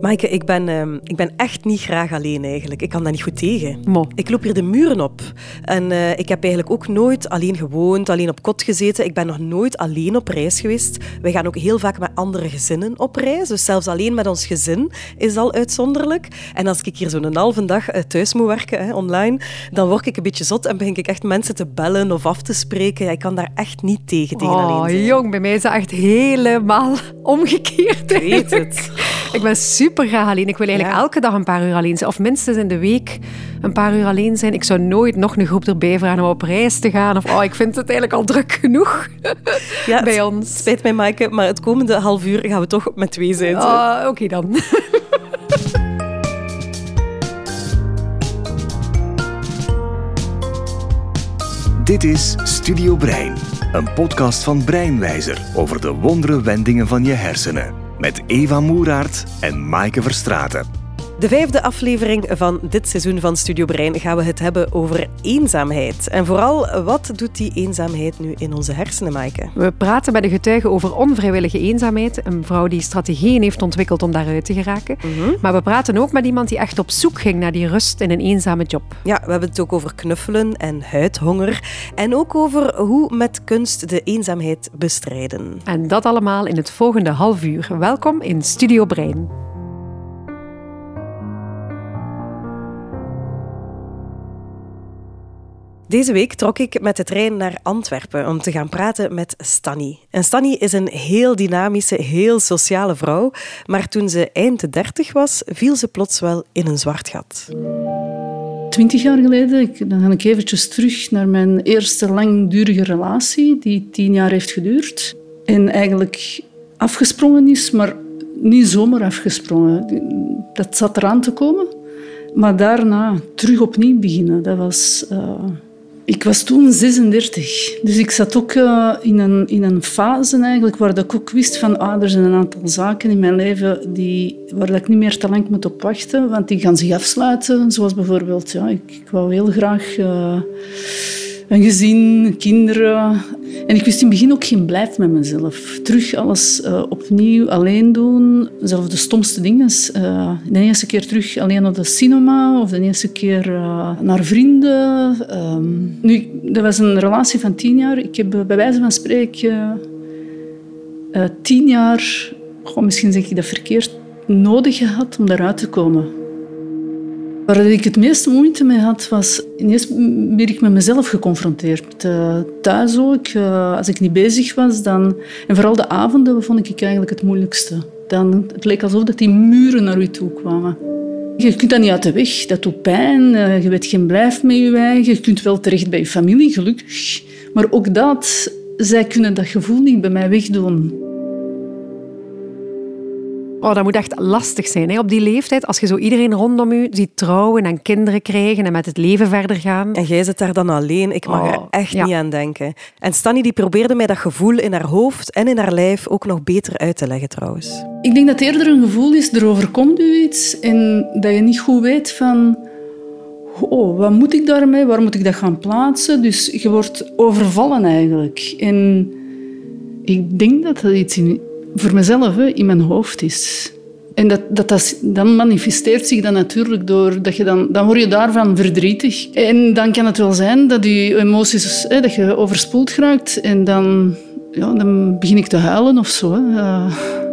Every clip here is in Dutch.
Maaike, ik ben, ehm, ik ben echt niet graag alleen eigenlijk. Ik kan daar niet goed tegen. Mo. Ik loop hier de muren op. En eh, ik heb eigenlijk ook nooit alleen gewoond, alleen op kot gezeten. Ik ben nog nooit alleen op reis geweest. Wij gaan ook heel vaak met andere gezinnen op reis. Dus zelfs alleen met ons gezin is al uitzonderlijk. En als ik hier zo'n halve dag eh, thuis moet werken, hè, online, dan word ik een beetje zot en begin ik echt mensen te bellen of af te spreken. Ja, ik kan daar echt niet tegen, tegen alleen Oh, jong, bij mij is dat echt helemaal omgekeerd. Ik weet het. Ik ben super graag alleen. Ik wil eigenlijk Ja. elke dag een paar uur alleen zijn. Of minstens in de week een paar uur alleen zijn. Ik zou nooit nog een groep erbij vragen om op reis te gaan. Of oh, ik vind het eigenlijk al druk genoeg Ja, bij ons. Spijt mij, Maaike, maar het komende half uur gaan we toch met twee zijn. Ah, Oké dan. Dit is Studio Brein, een podcast van Breinwijzer over de wondere wendingen van je hersenen. Met Eva Moeraert en Maaike Verstraten. De vijfde aflevering van dit seizoen van Studio Brein gaan we het hebben over eenzaamheid. En vooral, wat doet die eenzaamheid nu in onze hersenen, Maaike? We praten met een getuige over onvrijwillige eenzaamheid. Een vrouw die strategieën heeft ontwikkeld om daaruit te geraken. Maar we praten ook met iemand die echt op zoek ging naar die rust in een eenzame job. Ja, we hebben het ook over knuffelen en huidhonger. En ook over hoe met kunst de eenzaamheid bestrijden. En dat allemaal in het volgende half uur. Welkom in Studio Brein. Deze week trok ik met de trein naar Antwerpen om te gaan praten met Stanny. En Stanny is een heel dynamische, heel sociale vrouw. Maar toen ze eind de dertig was, viel ze plots wel in een zwart gat. Twintig jaar geleden, dan ga ik eventjes terug naar mijn eerste langdurige relatie, die tien jaar heeft geduurd. En eigenlijk afgesprongen is, maar niet zomaar afgesprongen. Dat zat eraan te komen. Maar daarna terug opnieuw beginnen, dat was... eh, Ik was toen 36, dus ik zat ook eh, in, een, in een fase eigenlijk waar ik ook wist van ah, er zijn een aantal zaken in mijn leven die, waar ik niet meer te lang moet op wachten, want die gaan zich afsluiten. Zoals bijvoorbeeld, ja, ik, ik wou heel graag eh, een gezin, kinderen. En ik wist in het begin ook geen blijf met mezelf. Terug alles eh, opnieuw alleen doen, zelfs de stomste dingen. Eh, de eerste keer terug alleen naar de cinema of de eerste keer eh, naar vrienden. Ehm, nu, dat was een relatie van tien jaar. Ik heb bij wijze van spreken tien jaar, goh, misschien zeg ik dat verkeerd, nodig gehad om daaruit te komen. Waar ik het meeste moeite mee had, was ineens werd ik met mezelf geconfronteerd. Eh, thuis ook, eh, als ik niet bezig was, dan... En vooral de avonden vond ik eigenlijk het moeilijkste. Dan, het leek alsof dat die muren naar u toe kwamen. Je kunt dat niet uit de weg, dat doet pijn. eh, Je weet geen blijf met je eigen. Je kunt wel terecht bij je familie, gelukkig. Maar ook dat, zij kunnen dat gevoel niet bij mij wegdoen. Oh, dat moet echt lastig zijn hè? op die leeftijd. Als je zo iedereen rondom je ziet trouwen en kinderen krijgen en met het leven verder gaan. En jij zit daar dan alleen. Ik mag Oh, er echt ja. niet aan denken. En Stanny die probeerde mij dat gevoel in haar hoofd en in haar lijf ook nog beter uit te leggen trouwens. Ik denk dat het eerder een gevoel is, er overkomt u iets en dat je niet goed weet van... Oh, wat moet ik daarmee? Waar moet ik dat gaan plaatsen? Dus je wordt overvallen eigenlijk. En ik denk dat dat iets in, voor mezelf hè, in mijn hoofd is. En dat, dat, dat, dan manifesteert zich dat natuurlijk door dat je dan, dan word je daarvan verdrietig. En dan kan het wel zijn dat je emoties, hè, dat je overspoeld raakt en dan, ja, dan begin ik te huilen of zo. Hè.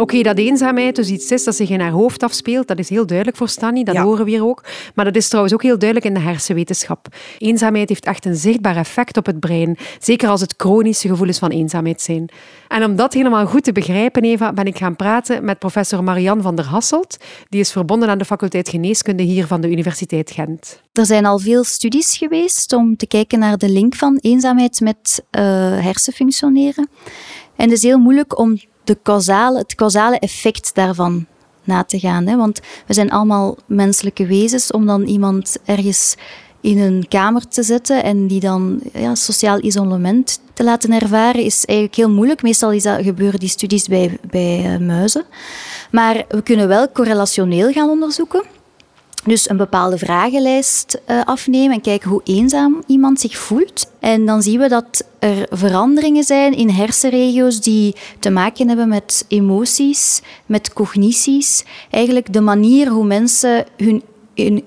Oké, dat eenzaamheid dus iets is dat zich in haar hoofd afspeelt, dat is heel duidelijk voor Stanny, dat Ja. horen we hier ook. Maar dat is trouwens ook heel duidelijk in de hersenwetenschap. Eenzaamheid heeft echt een zichtbaar effect op het brein, zeker als het chronische gevoelens van eenzaamheid zijn. En om dat helemaal goed te begrijpen, Eva, ben ik gaan praten met professor Marianne van der Hasselt. Die is verbonden aan de faculteit Geneeskunde hier van de Universiteit Gent. Er zijn al veel studies geweest om te kijken naar de link van eenzaamheid met eh, hersenfunctioneren. En het is heel moeilijk om de causale, het causale effect daarvan na te gaan. Hè? Want we zijn allemaal menselijke wezens. Om dan iemand ergens in een kamer te zetten en die dan ja, sociaal isolement te laten ervaren, is eigenlijk heel moeilijk. Meestal is dat, gebeuren die studies bij, bij eh, muizen. Maar we kunnen wel correlationeel gaan onderzoeken. Dus een bepaalde vragenlijst uh, afnemen en kijken hoe eenzaam iemand zich voelt. En dan zien we dat er veranderingen zijn in hersenregio's die te maken hebben met emoties, met cognities. Eigenlijk de manier hoe mensen hun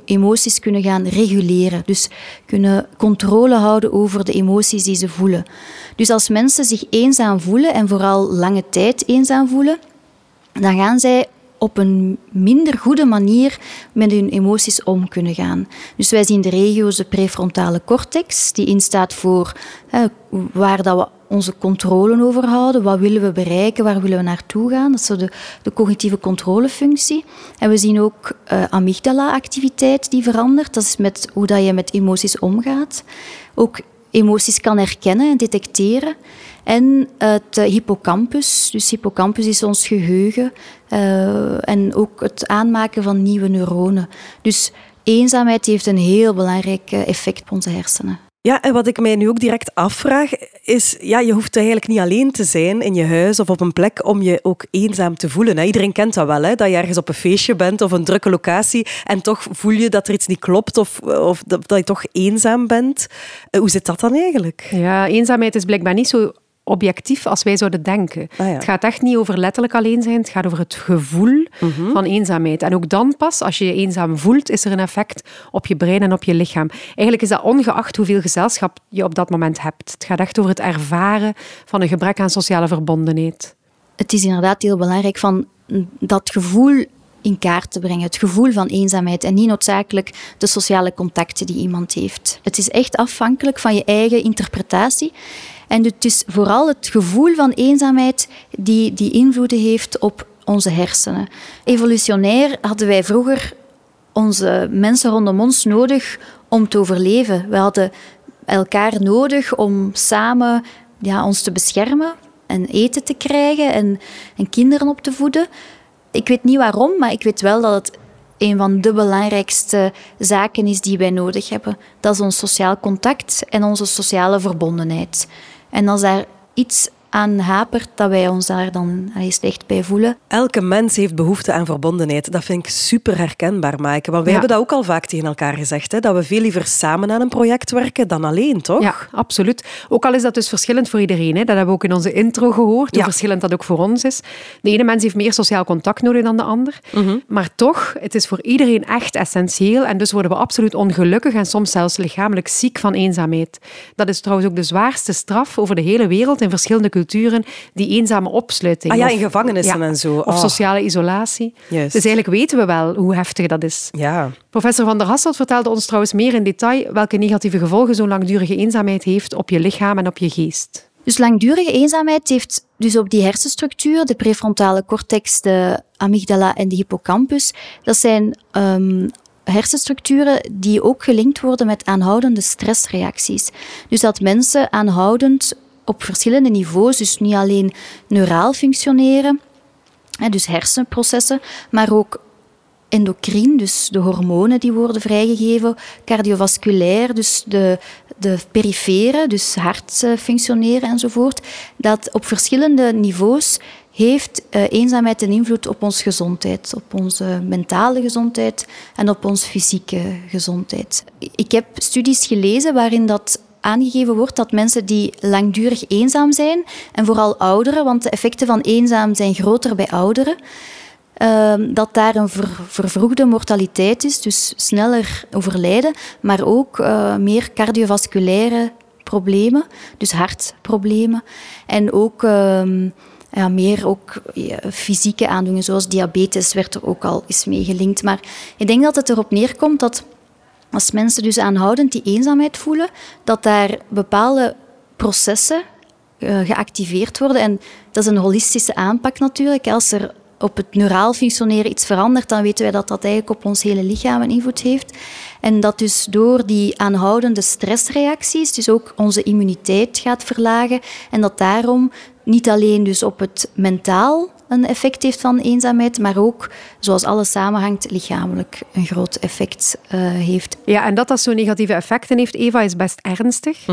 emoties kunnen gaan reguleren. Dus kunnen controle houden over de emoties die ze voelen. Dus als mensen zich eenzaam voelen en vooral lange tijd eenzaam voelen, dan gaan zij op een minder goede manier met hun emoties om kunnen gaan. Dus wij zien de regio's de prefrontale cortex, die instaat voor waar dat we onze controle over houden. Wat willen we bereiken? Waar willen we naartoe gaan? Dat is de, de cognitieve controlefunctie. En we zien ook uh, amygdala-activiteit die verandert. Dat is met hoe dat je met emoties omgaat. Ook emoties kan herkennen en detecteren. En het hippocampus. Dus hippocampus is ons geheugen. Uh, en ook het aanmaken van nieuwe neuronen. Dus eenzaamheid heeft een heel belangrijk effect op onze hersenen. Ja, en wat ik mij nu ook direct afvraag, is, ja, je hoeft eigenlijk niet alleen te zijn in je huis of op een plek om je ook eenzaam te voelen. Iedereen kent dat wel, hè? dat je ergens op een feestje bent of een drukke locatie en toch voel je dat er iets niet klopt of, of dat je toch eenzaam bent. Eh, hoe zit dat dan eigenlijk? Ja, eenzaamheid is blijkbaar niet zo objectief als wij zouden denken. Ah, Het gaat echt niet over letterlijk alleen zijn, het gaat over het gevoel mhm. van eenzaamheid. En ook dan pas, als je je eenzaam voelt, is er een effect op je brein en op je lichaam. Eigenlijk is dat ongeacht hoeveel gezelschap je op dat moment hebt. Het gaat echt over het ervaren van een gebrek aan sociale verbondenheid. Het is inderdaad heel belangrijk van dat gevoel in kaart te brengen. Het gevoel van eenzaamheid en niet noodzakelijk de sociale contacten die iemand heeft. Het is echt afhankelijk van je eigen interpretatie. En het is vooral het gevoel van eenzaamheid die, die invloeden heeft op onze hersenen. Evolutionair hadden wij vroeger onze mensen rondom ons nodig om te overleven. We hadden elkaar nodig om samen ja, ons te beschermen en eten te krijgen en, en kinderen op te voeden. Ik weet niet waarom, maar ik weet wel dat het een van de belangrijkste zaken is die wij nodig hebben. Dat is ons sociaal contact en onze sociale verbondenheid. En als daar iets aan hapert, dat wij ons daar dan slecht bij voelen. Elke mens heeft behoefte aan verbondenheid. Dat vind ik super herkenbaar, Maaike. Want wij hebben dat ook al vaak tegen elkaar gezegd. Hè? Dat we veel liever samen aan een project werken dan alleen, toch? Ja, absoluut. Ook al is dat dus verschillend voor iedereen. Hè? Dat hebben we ook in onze intro gehoord, hoe verschillend dat ook voor ons is. De ene mens heeft meer sociaal contact nodig dan de ander. Mhm. Maar toch, het is voor iedereen echt essentieel. En dus worden we absoluut ongelukkig en soms zelfs lichamelijk ziek van eenzaamheid. Dat is trouwens ook de zwaarste straf over de hele wereld in verschillende culturen culturen die eenzame opsluiting. Ah ja, in gevangenissen en zo. Of oh. sociale isolatie. Dus eigenlijk weten we wel hoe heftig dat is. Ja. Professor Van der Hasselt vertelde ons trouwens meer in detail welke negatieve gevolgen zo'n langdurige eenzaamheid heeft op je lichaam en op je geest. Dus langdurige eenzaamheid heeft dus op die hersenstructuur, de prefrontale cortex, de amygdala en de hippocampus, dat zijn um, hersenstructuren die ook gelinkt worden met aanhoudende stressreacties. Dus dat mensen aanhoudend op verschillende niveaus, dus niet alleen neuraal functioneren, dus hersenprocessen, maar ook endocrine, dus de hormonen die worden vrijgegeven, cardiovasculair, dus de, de perifere, dus hart functioneren enzovoort. Dat op verschillende niveaus heeft uh, eenzaamheid een invloed op onze gezondheid, op onze mentale gezondheid en op onze fysieke gezondheid. Ik heb studies gelezen waarin dat aangegeven wordt dat mensen die langdurig eenzaam zijn, en vooral ouderen, want de effecten van eenzaam zijn groter bij ouderen, ehm, dat daar een vervroegde mortaliteit is, dus sneller overlijden, maar ook uh, meer cardiovasculaire problemen, dus hartproblemen, en ook ehm, ja, meer ook fysieke aandoeningen, zoals diabetes werd er ook al eens mee gelinkt. Maar ik denk dat het erop neerkomt dat als mensen dus aanhoudend die eenzaamheid voelen, dat daar bepaalde processen uh, geactiveerd worden. En dat is een holistische aanpak natuurlijk. Als er op het neuraal functioneren iets verandert, dan weten wij dat dat eigenlijk op ons hele lichaam een invloed heeft. En dat dus door die aanhoudende stressreacties, dus ook onze immuniteit gaat verlagen. En dat daarom niet alleen dus op het mentaal een effect heeft van eenzaamheid, maar ook, zoals alles samenhangt, lichamelijk een groot effect uh, heeft. Ja, en dat dat zo negatieve effecten heeft, Eva, is best ernstig.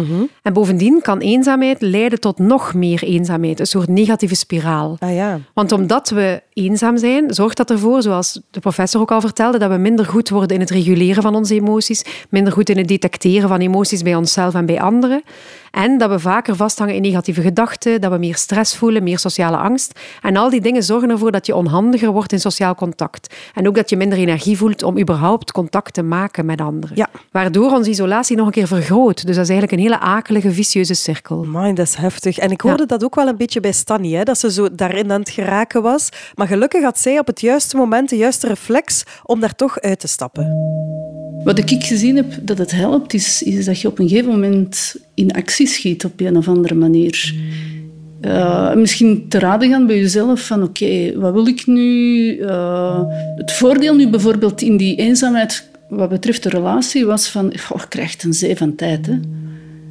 En bovendien kan eenzaamheid leiden tot nog meer eenzaamheid, een soort negatieve spiraal. Ah, ja. Want omdat we eenzaam zijn, zorgt dat ervoor, zoals de professor ook al vertelde, dat we minder goed worden in het reguleren van onze emoties, minder goed in het detecteren van emoties bij onszelf en bij anderen. En dat we vaker vasthangen in negatieve gedachten, dat we meer stress voelen, meer sociale angst. En al die dingen zorgen ervoor dat je onhandiger wordt in sociaal contact. En ook dat je minder energie voelt om überhaupt contact te maken met anderen. Ja. Waardoor onze isolatie nog een keer vergroot. Dus dat is eigenlijk een hele akelige, vicieuze cirkel. Man, dat is heftig. En ik hoorde dat ook wel een beetje bij Stanny, hè, dat ze zo daarin aan het geraken was. Maar gelukkig had zij op het juiste moment de juiste reflex om daar toch uit te stappen. Wat ik gezien heb dat het helpt, is, is dat je op een gegeven moment in actie schiet op een of andere manier. Uh, misschien te raden gaan bij jezelf van oké, wat wil ik nu? Uh, het voordeel nu bijvoorbeeld in die eenzaamheid wat betreft de relatie was van, oh, je krijgt een zee van tijd. Hè?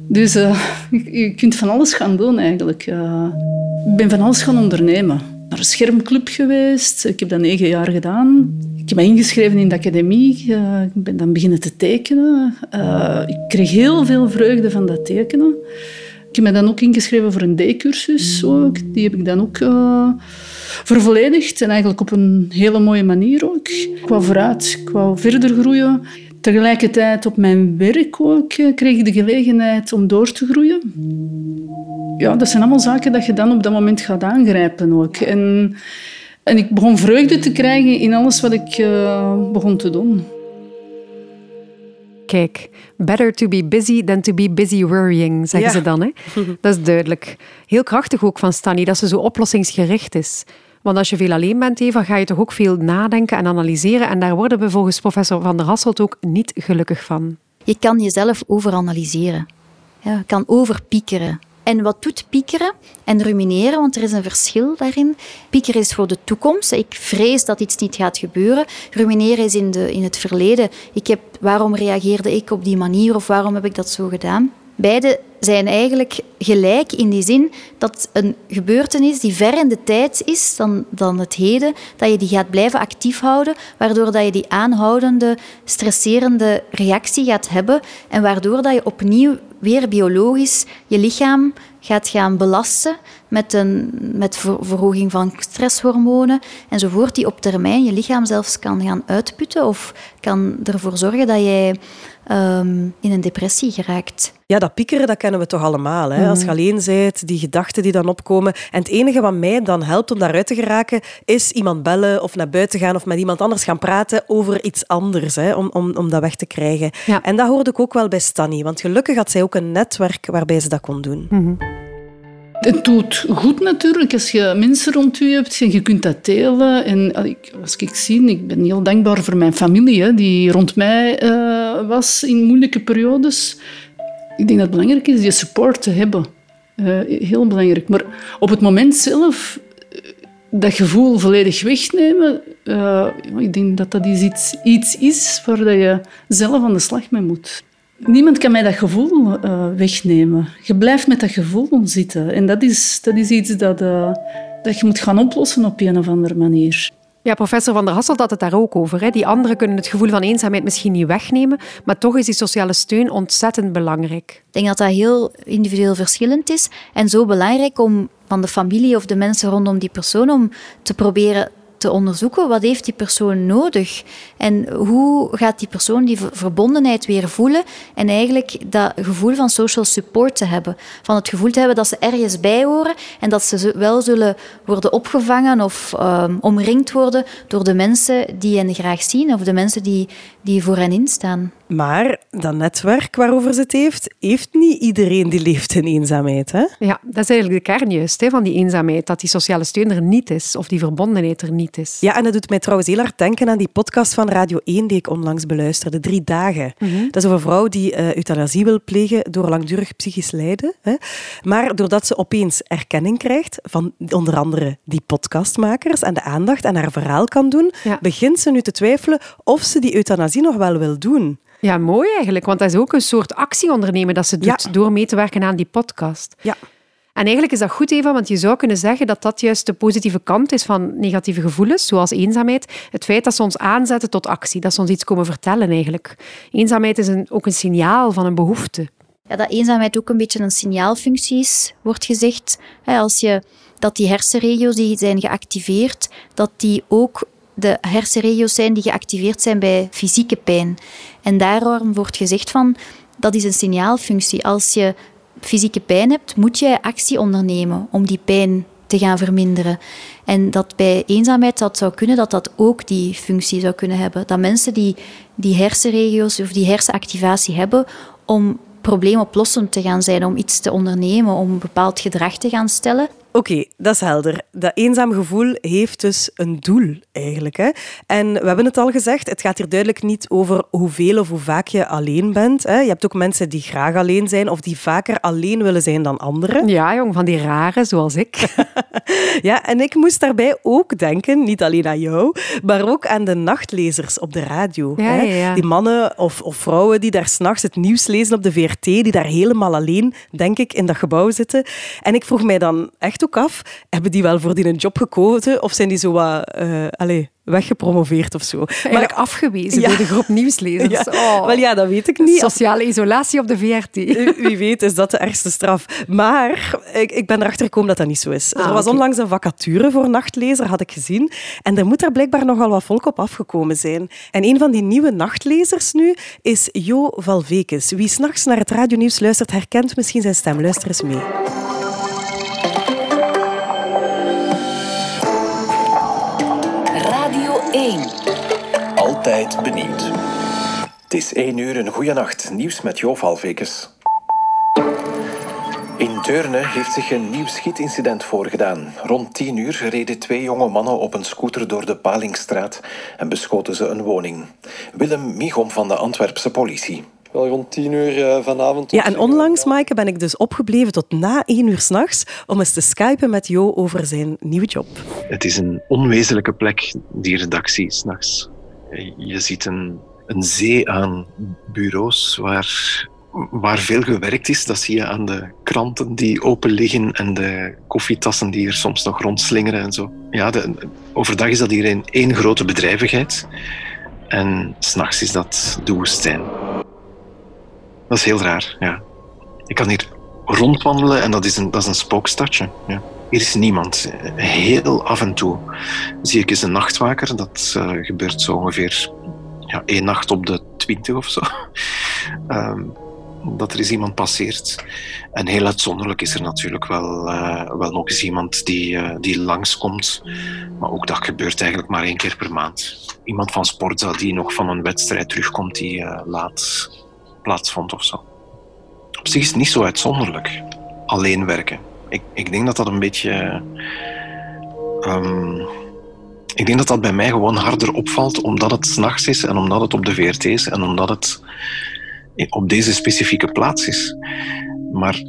Dus uh, je kunt van alles gaan doen eigenlijk. ik ben van alles gaan ondernemen. Naar een schermclub geweest, ik heb dat negen jaar gedaan. Ik heb me ingeschreven in de academie. ik ben dan beginnen te tekenen. ik kreeg heel veel vreugde van dat tekenen. Ik heb me dan ook ingeschreven voor een D-cursus. Die heb ik dan ook uh, vervolledigd. En eigenlijk op een hele mooie manier ook. Ik vooruit, ik verder groeien. Tegelijkertijd op mijn werk ook eh, kreeg ik de gelegenheid om door te groeien. Ja, dat zijn allemaal zaken dat je dan op dat moment gaat aangrijpen ook. En, en ik begon vreugde te krijgen in alles wat ik uh, begon te doen. Kijk, better to be busy than to be busy worrying, zeggen ze dan. Hè? Dat is duidelijk. Heel krachtig ook van Stanny, dat ze zo oplossingsgericht is. Want als je veel alleen bent, Eva, ga je toch ook veel nadenken en analyseren. En daar worden we volgens professor Van der Hasselt ook niet gelukkig van. Je kan jezelf overanalyseren. Ja, je kan overpiekeren. En wat doet piekeren en rumineren? Want er is een verschil daarin. Piekeren is voor de toekomst. Ik vrees dat iets niet gaat gebeuren. Rumineren is in, de, in het verleden. Ik heb, waarom reageerde ik op die manier of waarom heb ik dat zo gedaan? Beide zijn eigenlijk gelijk in die zin dat een gebeurtenis die ver in de tijd is dan, dan het heden, dat je die gaat blijven actief houden, waardoor dat je die aanhoudende, stresserende reactie gaat hebben en waardoor dat je opnieuw weer biologisch je lichaam gaat gaan belasten met een met verhoging van stresshormonen enzovoort, die op termijn je lichaam zelfs kan gaan uitputten of kan ervoor zorgen dat jij um, in een depressie geraakt. Ja, dat piekeren, dat kennen we toch allemaal. Hè? Als je mhm. alleen bent, die gedachten die dan opkomen. En het enige wat mij dan helpt om daaruit te geraken, is iemand bellen of naar buiten gaan of met iemand anders gaan praten over iets anders, hè? Om, om, om dat weg te krijgen. En dat hoorde ik ook wel bij Stanny, want gelukkig had zij ook een netwerk waarbij ze dat kon doen. Mhm. Het doet goed natuurlijk als je mensen rond je hebt en je kunt dat delen. En als ik zie, ik ben heel dankbaar voor mijn familie, die rond mij uh, was in moeilijke periodes. Ik denk dat het belangrijk is die support te hebben. Uh, heel belangrijk. Maar op het moment zelf eh, dat gevoel volledig wegnemen, ik denk dat dat iets, iets is waar je zelf aan de slag mee moet. Niemand kan mij dat gevoel uh, wegnemen. Je blijft met dat gevoel zitten. En dat is, dat is iets dat, uh, dat je moet gaan oplossen op een of andere manier. Ja, professor Van der Hasselt had het daar ook over. Hè. Die anderen kunnen het gevoel van eenzaamheid misschien niet wegnemen, maar toch is die sociale steun ontzettend belangrijk. Ik denk dat dat heel individueel verschillend is en zo belangrijk om van de familie of de mensen rondom die persoon om te proberen te onderzoeken wat heeft die persoon nodig en hoe gaat die persoon die verbondenheid weer voelen en eigenlijk dat gevoel van social support te hebben. Van het gevoel te hebben dat ze ergens bij horen en dat ze wel zullen worden opgevangen of um, omringd worden door de mensen die hen graag zien of de mensen die, die voor hen instaan. Maar dat netwerk waarover ze het heeft, heeft niet iedereen die leeft in eenzaamheid. Hè? Ja, dat is eigenlijk de kern juist hè, van die eenzaamheid. Dat die sociale steun er niet is of die verbondenheid er niet is. Ja, en dat doet mij trouwens heel hard denken aan die podcast van Radio 1 die ik onlangs beluisterde, Drie Dagen. Mhm. Dat is over een vrouw die uh, euthanasie wil plegen door langdurig psychisch lijden. Hè. Maar doordat ze opeens erkenning krijgt van onder andere die podcastmakers en de aandacht en haar verhaal kan doen, begint ze nu te twijfelen of ze die euthanasie nog wel wil doen. Ja, mooi eigenlijk, want dat is ook een soort actie ondernemen dat ze doet door mee te werken aan die podcast. Ja. En eigenlijk is dat goed, Eva, want je zou kunnen zeggen dat dat juist de positieve kant is van negatieve gevoelens, zoals eenzaamheid. Het feit dat ze ons aanzetten tot actie, dat ze ons iets komen vertellen eigenlijk. Eenzaamheid is een, ook een signaal van een behoefte. Ja, dat eenzaamheid ook een beetje een signaalfunctie is, wordt gezegd. Als je, dat die hersenregio's die zijn geactiveerd, dat die ook de hersenregio's zijn die geactiveerd zijn bij fysieke pijn. En daarom wordt gezegd van, dat is een signaalfunctie. Als je fysieke pijn hebt, moet je actie ondernemen om die pijn te gaan verminderen. En dat bij eenzaamheid dat zou kunnen, dat dat ook die functie zou kunnen hebben. Dat mensen die die hersenregio's of die hersenactivatie hebben om probleemoplossend te gaan zijn, om iets te ondernemen, om een bepaald gedrag te gaan stellen, Oké, dat is helder. Dat eenzaam gevoel heeft dus een doel eigenlijk. Hè? En we hebben het al gezegd, het gaat hier duidelijk niet over hoeveel of hoe vaak je alleen bent. Hè? Je hebt ook mensen die graag alleen zijn of die vaker alleen willen zijn dan anderen. Ja, jong, van die rare zoals ik. ja, en ik moest daarbij ook denken, niet alleen aan jou, maar ook aan de nachtlezers op de radio. Ja, hè? ja, ja. Die mannen of, of vrouwen die daar s'nachts het nieuws lezen op de VRT, die daar helemaal alleen, denk ik, in dat gebouw zitten. En ik vroeg mij dan echt ook af, hebben die wel voor die een job gekozen of zijn die zo wat uh, allez, weggepromoveerd of zo? Eigenlijk afgewezen door de groep nieuwslezers. Ja. Oh. Wel ja, dat weet ik niet. Sociale isolatie op de VRT. Wie weet is dat de ergste straf. Maar ik, ik ben erachter gekomen dat dat niet zo is. Ah, er was onlangs een vacature voor nachtlezer, had ik gezien. En er moet daar blijkbaar nogal wat volk op afgekomen zijn. En een van die nieuwe nachtlezers nu is Jo Valvekes. Wie s'nachts naar het radionieuws luistert, herkent misschien zijn stem. Luister eens mee. 1. Altijd benieuwd. Het is 1 uur, een goede nacht. Nieuws met Jo Valvekes. In Deurne heeft zich een nieuw schietincident voorgedaan. Rond 10 uur reden twee jonge mannen op een scooter door de Palingstraat en beschoten ze een woning. Willem Michom van de Antwerpse politie. Wel rond tien uur eh, vanavond. Ja, en onlangs, Maaike, ben ik dus opgebleven tot na één uur s'nachts om eens te skypen met Jo over zijn nieuwe job. Het is een onwezenlijke plek, die redactie, s'nachts. Je ziet een, een zee aan bureaus waar, waar veel gewerkt is. Dat zie je aan de kranten die open liggen en de koffietassen die er soms nog rondslingeren en zo. Ja, de, overdag is dat hier een één grote bedrijvigheid. En s'nachts is dat de woestijn. Dat is heel raar, ja. Ik kan hier rondwandelen en dat is een, dat is een spookstadje. Ja. Hier is niemand. Heel af en toe zie ik eens een nachtwaker. Dat uh, gebeurt zo ongeveer ja, één nacht op de twintig of zo. Um, dat er eens iemand passeert. En heel uitzonderlijk is er natuurlijk wel, uh, wel nog eens iemand die, uh, die langskomt. Maar ook dat gebeurt eigenlijk maar één keer per maand. Iemand van Sportza die nog van een wedstrijd terugkomt die laat plaatsvond of zo. Op zich is het niet zo uitzonderlijk. Alleen werken. Ik, ik denk dat dat een beetje. Um, ik denk dat dat bij mij gewoon harder opvalt omdat het s'nachts is en omdat het op de VRT is en omdat het op deze specifieke plaats is. Maar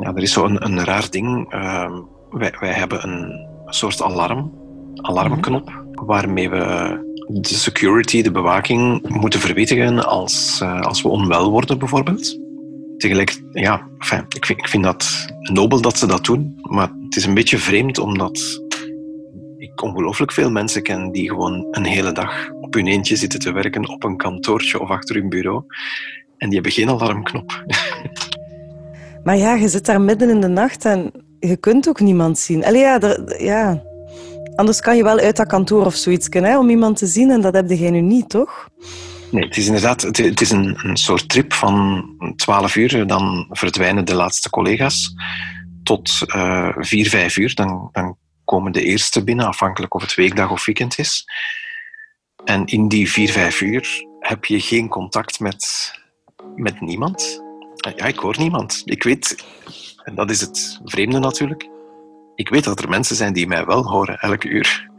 ja, er is zo een, een raar ding. Uh, wij, wij hebben een soort alarm, alarmknop, waarmee we de security, de bewaking, moeten verwittigen als, uh, als we onwel worden, bijvoorbeeld. Tegelijk, ja, ik, vind, ik vind dat nobel dat ze dat doen, maar het is een beetje vreemd omdat ik ongelooflijk veel mensen ken die gewoon een hele dag op hun eentje zitten te werken op een kantoortje of achter hun bureau en die hebben geen alarmknop. Maar ja, je zit daar midden in de nacht en je kunt ook niemand zien. Allee, ja, ja. Anders kan je wel uit dat kantoor of zoiets kunnen, om iemand te zien en dat heb jij nu niet, toch? Nee, het is inderdaad het, het is een, een soort trip van 12 uur. Dan verdwijnen de laatste collega's tot uh, 4, 5 uur. Dan, dan komen de eerste binnen, afhankelijk of het weekdag of weekend is. En in die 4, 5 uur heb je geen contact met, met niemand. Ja, ik hoor niemand. Ik weet, en dat is het vreemde natuurlijk, ik weet dat er mensen zijn die mij wel horen elke uur.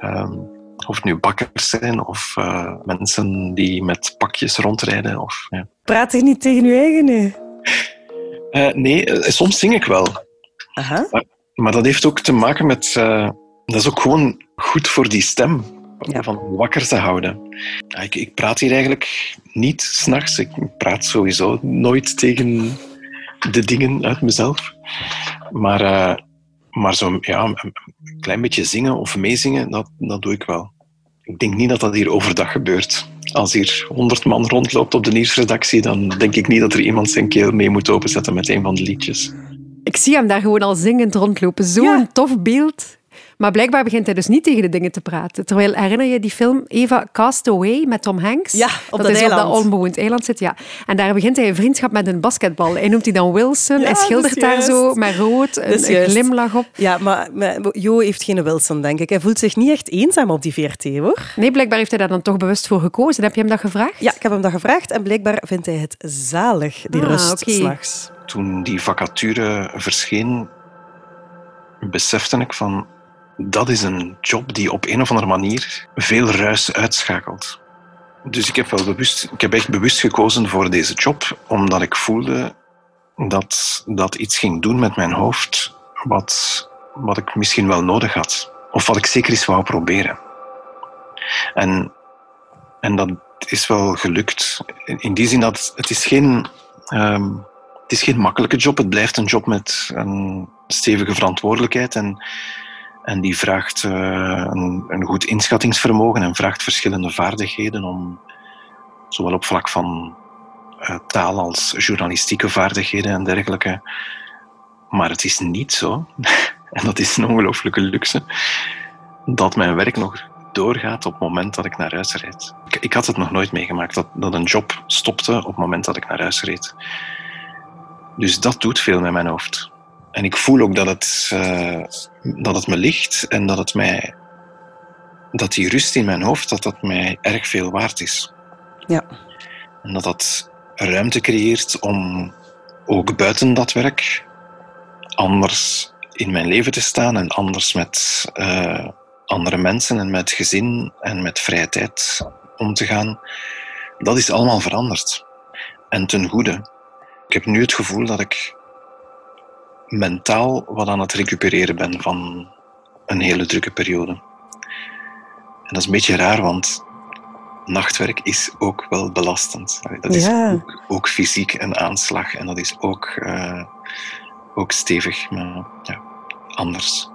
Um, of het nu bakkers zijn of uh, mensen die met pakjes rondrijden. Of, ja. Praat je niet tegen je eigen? Nee, uh, nee uh, soms zing ik wel. Aha. Maar, maar, dat heeft ook te maken met... uh, dat is ook gewoon goed voor die stem. van wakker te houden. Ik, ik praat hier eigenlijk niet s'nachts. Ik praat sowieso nooit tegen de dingen uit mezelf. Maar, maar zo, ja, een klein beetje zingen of meezingen, dat, dat doe ik wel. Ik denk niet dat dat hier overdag gebeurt. Als hier honderd man rondloopt op de nieuwsredactie, dan denk ik niet dat er iemand zijn keel mee moet openzetten met een van de liedjes. Ik zie hem daar gewoon al zingend rondlopen. Zo'n tof beeld. Maar blijkbaar begint hij dus niet tegen de dingen te praten. Terwijl, herinner je die film Eva Castaway met Tom Hanks? Ja, op dat, eiland. op dat onbewoond eiland zit, ja. En daar begint hij een vriendschap met een basketbal. Hij noemt die dan Wilson. Ja, hij schildert daar zo met rood, een, glimlach op. Ja, maar, maar Jo heeft geen Wilson, denk ik. Hij voelt zich niet echt eenzaam op die VRT, hoor. Nee, blijkbaar heeft hij daar dan toch bewust voor gekozen. Heb je hem dat gevraagd? Ja, ik heb hem dat gevraagd en blijkbaar vindt hij het zalig, die Ah, rust s'nachts. Toen die vacature verscheen, besefte ik van dat is een job die op een of andere manier veel ruis uitschakelt. Dus ik heb, wel bewust, ik heb echt bewust gekozen voor deze job, omdat ik voelde dat dat iets ging doen met mijn hoofd wat, wat ik misschien wel nodig had. Of wat ik zeker eens wou proberen. En, en dat is wel gelukt. In, die zin dat het is geen... ehm, het is geen makkelijke job. Het blijft een job met een stevige verantwoordelijkheid. En, en die vraagt eh, een, een goed inschattingsvermogen en vraagt verschillende vaardigheden om, zowel op vlak van eh, taal als journalistieke vaardigheden en dergelijke. Maar het is niet zo, en dat is een ongelooflijke luxe, dat mijn werk nog doorgaat op het moment dat ik naar huis rijd. Ik, ik had het nog nooit meegemaakt dat, dat een job stopte op het moment dat ik naar huis reed. Dus dat doet veel met mijn hoofd. En ik voel ook dat het, eh, dat het me ligt en dat, het mij, dat die rust in mijn hoofd dat dat mij erg veel waard is. Ja. En dat dat ruimte creëert om ook buiten dat werk anders in mijn leven te staan en anders met eh, andere mensen en met gezin en met vrije tijd om te gaan. Dat is allemaal veranderd. En ten goede. Ik heb nu het gevoel dat ik mentaal wat aan het recupereren ben van een hele drukke periode. En dat is een beetje raar, want nachtwerk is ook wel belastend. Dat is Ja. ook, ook fysiek een aanslag en dat is ook, eh, ook stevig, maar ja, anders.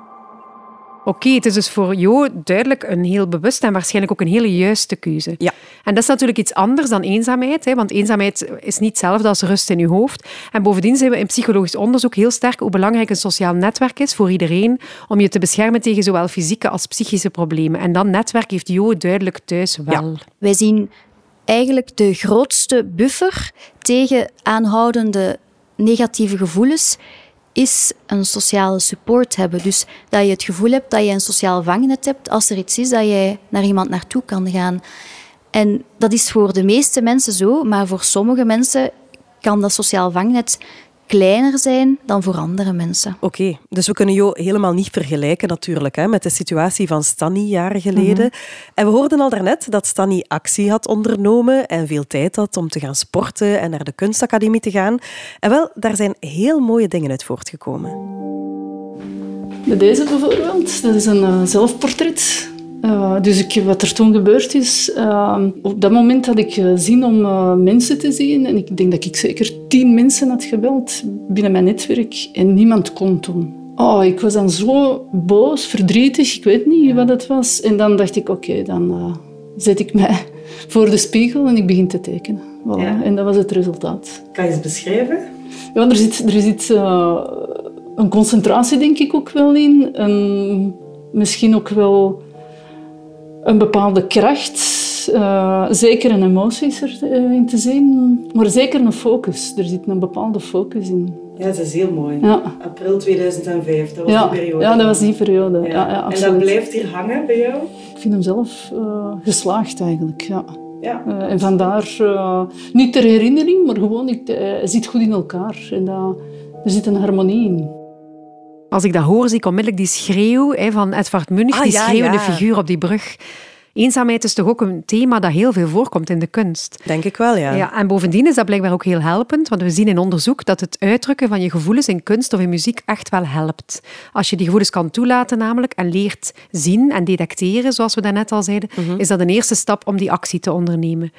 Oké, het is dus voor Jo duidelijk een heel bewuste en waarschijnlijk ook een hele juiste keuze. Ja. En dat is natuurlijk iets anders dan eenzaamheid, hè, want eenzaamheid is niet hetzelfde als rust in je hoofd. En bovendien zijn we in psychologisch onderzoek heel sterk hoe belangrijk een sociaal netwerk is voor iedereen om je te beschermen tegen zowel fysieke als psychische problemen. En dat netwerk heeft Jo duidelijk thuis wel. Wij zien eigenlijk de grootste buffer tegen aanhoudende negatieve gevoelens is een sociale support hebben. Dus dat je het gevoel hebt dat je een sociaal vangnet hebt als er iets is dat je naar iemand naartoe kan gaan. En dat is voor de meeste mensen zo, maar voor sommige mensen kan dat sociaal vangnet kleiner zijn dan voor andere mensen. Oké, dus we kunnen Jo helemaal niet vergelijken natuurlijk hè, met de situatie van Stanny jaren geleden. En we hoorden al daarnet dat Stanny actie had ondernomen en veel tijd had om te gaan sporten en naar de kunstacademie te gaan. En wel, daar zijn heel mooie dingen uit voortgekomen. Met deze bijvoorbeeld, dat is een eh, zelfportret. Eh, dus ik, wat er toen gebeurd is, eh, op dat moment had ik eh, zin om eh, mensen te zien. En ik denk dat ik zeker tien mensen had gebeld binnen mijn netwerk en niemand kon toen. Oh, ik was dan zo boos, verdrietig, ik weet niet wat het was. En dan dacht ik, oké, dan zet ik mij voor de spiegel en ik begin te tekenen. Voilà. Ja. En dat was het resultaat. Kan je eens beschrijven? Ja, er zit, er zit een concentratie, denk ik, ook wel in. Een, misschien ook wel een bepaalde kracht. Eh, zeker een emotie is erin te zien. Maar zeker een focus. Er zit een bepaalde focus in. Ja, dat is heel mooi. Ja, April 2005, dat ja, ja dat was die periode. Ja. Ja, absoluut. hier hangen bij jou? Ik vind hem zelf eh, geslaagd eigenlijk. Ja. Ja. Eh, en vandaar, eh, niet ter herinnering, maar gewoon, eh, hij zit goed in elkaar. En dat, er zit een harmonie in. Als ik dat hoor, zie ik onmiddellijk die schreeuw hè, van Edvard Munch, Ah, die ja, schreeuwende ja. figuur op die brug. eenzaamheid is toch ook een thema dat heel veel voorkomt in de kunst. Denk ik wel, ja. ja. En bovendien is dat blijkbaar ook heel helpend, want we zien in onderzoek dat het uitdrukken van je gevoelens in kunst of in muziek echt wel helpt. Als je die gevoelens kan toelaten namelijk en leert zien en detecteren, zoals we daarnet al zeiden, is dat een eerste stap om die actie te ondernemen.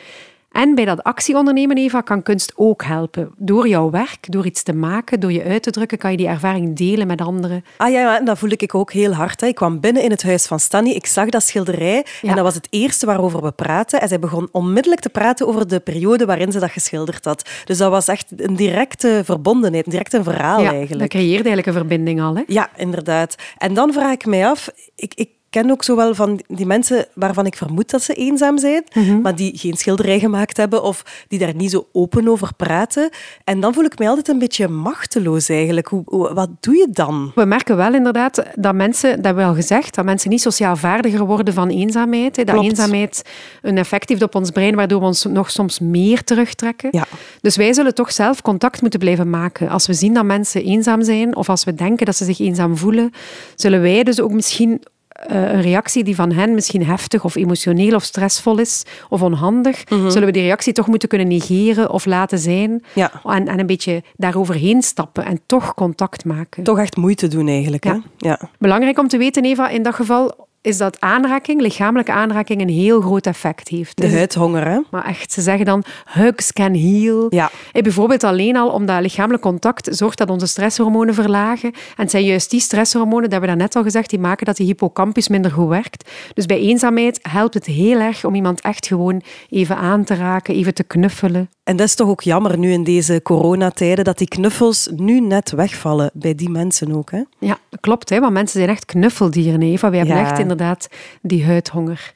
En bij dat actieondernemen, Eva, kan kunst ook helpen. Door jouw werk, door iets te maken, door je uit te drukken, kan je die ervaring delen met anderen. Ah ja, dat voel ik ook heel hard. Hè. Ik kwam binnen in het huis van Stanny, ik zag dat schilderij en dat was het eerste waarover we praten. En zij begon onmiddellijk te praten over de periode waarin ze dat geschilderd had. Dus dat was echt een directe verbondenheid, een direct een verhaal ja, eigenlijk. Dat creëerde eigenlijk een verbinding al. Hè? Ja, inderdaad. En dan vraag ik mij af, ik, ik ken ook zo wel van die mensen waarvan ik vermoed dat ze eenzaam zijn, Mhm. maar die geen schilderij gemaakt hebben of die daar niet zo open over praten. En dan voel ik mij altijd een beetje machteloos eigenlijk. Hoe, wat doe je dan? We merken wel inderdaad dat mensen, dat hebben we al gezegd, dat mensen niet sociaal vaardiger worden van eenzaamheid. hè. Dat Klopt. eenzaamheid een effect heeft op ons brein, waardoor we ons nog soms meer terugtrekken. Ja. Dus wij zullen toch zelf contact moeten blijven maken. Als we zien dat mensen eenzaam zijn, of als we denken dat ze zich eenzaam voelen, zullen wij dus ook misschien een reactie die van hen misschien heftig of emotioneel of stressvol is of onhandig, zullen we die reactie toch moeten kunnen negeren of laten zijn Ja. en, en een beetje daaroverheen stappen en toch contact maken. Toch echt moeite doen eigenlijk. Hè? Ja. Belangrijk om te weten, Eva, in dat geval is dat aanraking, lichamelijke aanraking, een heel groot effect heeft. De Dus- huidhonger, hè? Maar echt, ze zeggen dan, hugs can heal. Ja. Eh, Bijvoorbeeld alleen al omdat lichamelijk contact zorgt dat onze stresshormonen verlagen. En het zijn juist die stresshormonen, dat hebben we daarnet al gezegd, die maken dat die hippocampus minder goed werkt. Dus bij eenzaamheid helpt het heel erg om iemand echt gewoon even aan te raken, even te knuffelen. En dat is toch ook jammer nu in deze coronatijden, dat die knuffels nu net wegvallen bij die mensen ook. Hè? Ja, dat klopt, hè, want mensen zijn echt knuffeldieren, Eva. We hebben Ja. echt inderdaad die huidhonger.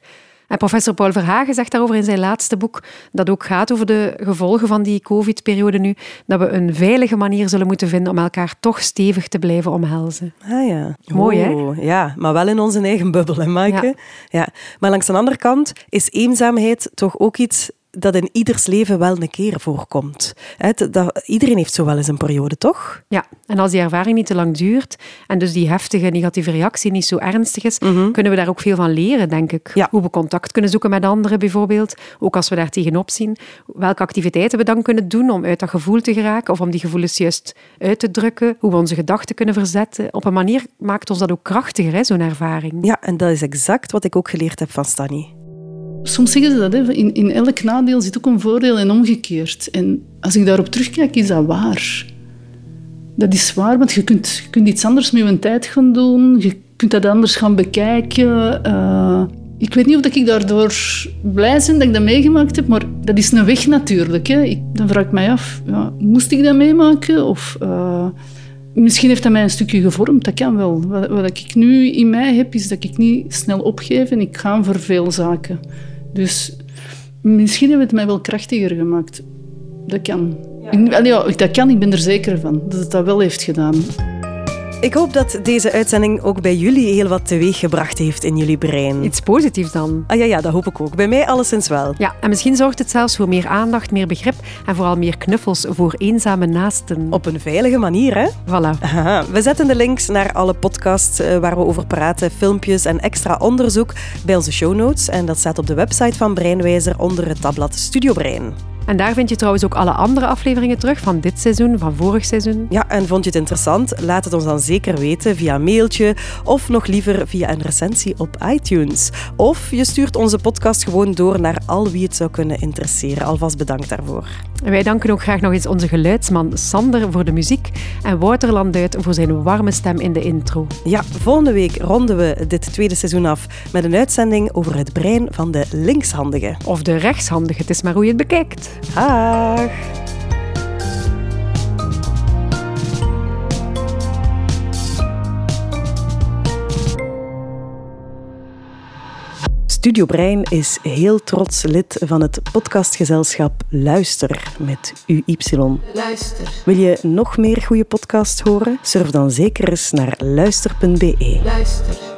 En professor Paul Verhagen zegt daarover in zijn laatste boek, dat ook gaat over de gevolgen van die covid-periode nu, dat we een veilige manier zullen moeten vinden om elkaar toch stevig te blijven omhelzen. Ah ja. Mooi, hè? Oh, Ja, maar wel in onze eigen bubbel, hè, Maaike? Ja. Ja. Maar langs de andere kant is eenzaamheid toch ook iets dat in ieders leven wel een keer voorkomt. Dat, iedereen heeft zo wel eens een periode, toch? Ja, en als die ervaring niet te lang duurt en dus die heftige negatieve reactie niet zo ernstig is, kunnen we daar ook veel van leren, denk ik. Ja. Hoe we contact kunnen zoeken met anderen bijvoorbeeld, ook als we daar tegenop zien. Welke activiteiten we dan kunnen doen om uit dat gevoel te geraken of om die gevoelens juist uit te drukken. Hoe we onze gedachten kunnen verzetten. Op een manier maakt ons dat ook krachtiger, zo'n ervaring. Ja, en dat is exact wat ik ook geleerd heb van Stanny. Soms zeggen ze dat, hè, in, in elk nadeel zit ook een voordeel en omgekeerd. En als ik daarop terugkijk, is dat waar. Dat is waar, want je kunt, je kunt iets anders met je tijd gaan doen. Je kunt dat anders gaan bekijken. Eh, ik weet niet of ik daardoor blij ben dat ik dat meegemaakt heb, maar dat is een weg natuurlijk. Hè. Ik, dan vraag ik mij af, ja, moest ik dat meemaken? Of, eh, misschien heeft dat mij een stukje gevormd, dat kan wel. Wat, wat ik nu in mij heb, is dat ik niet snel opgeef en ik ga voor veel zaken. Dus misschien heeft het mij wel krachtiger gemaakt. Dat kan. In- allee, ja, dat kan, ik ben er zeker van. Dat het dat wel heeft gedaan. Ik hoop dat deze uitzending ook bij jullie heel wat teweeggebracht heeft in jullie brein. Iets positiefs dan. Ah ja, ja, dat hoop ik ook. Bij mij alleszins wel. Ja, en misschien zorgt het zelfs voor meer aandacht, meer begrip en vooral meer knuffels voor eenzame naasten. Op een veilige manier, hè? Voilà. We zetten de links naar alle podcasts eh, waar we over praten, filmpjes en extra onderzoek bij onze show notes. En dat staat op de website van Breinwijzer onder het tabblad Studio Brein. En daar vind je trouwens ook alle andere afleveringen terug van dit seizoen, van vorig seizoen. Ja, en vond je het interessant? Laat het ons dan zeker weten via mailtje of nog liever via een recensie op iTunes. Of je stuurt onze podcast gewoon door naar al wie het zou kunnen interesseren. Alvast bedankt daarvoor. En wij danken ook graag nog eens onze geluidsman Sander voor de muziek en Wouter Landuit voor zijn warme stem in de intro. Ja, volgende week ronden we dit tweede seizoen af met een uitzending over het brein van de linkshandige. Of de rechtshandige, het is maar hoe je het bekijkt. Dag! Studio Brein is heel trots lid van het podcastgezelschap Luister met UY. Luister, Wil je nog meer goede podcasts horen? Surf dan zeker eens naar luister.be. luister.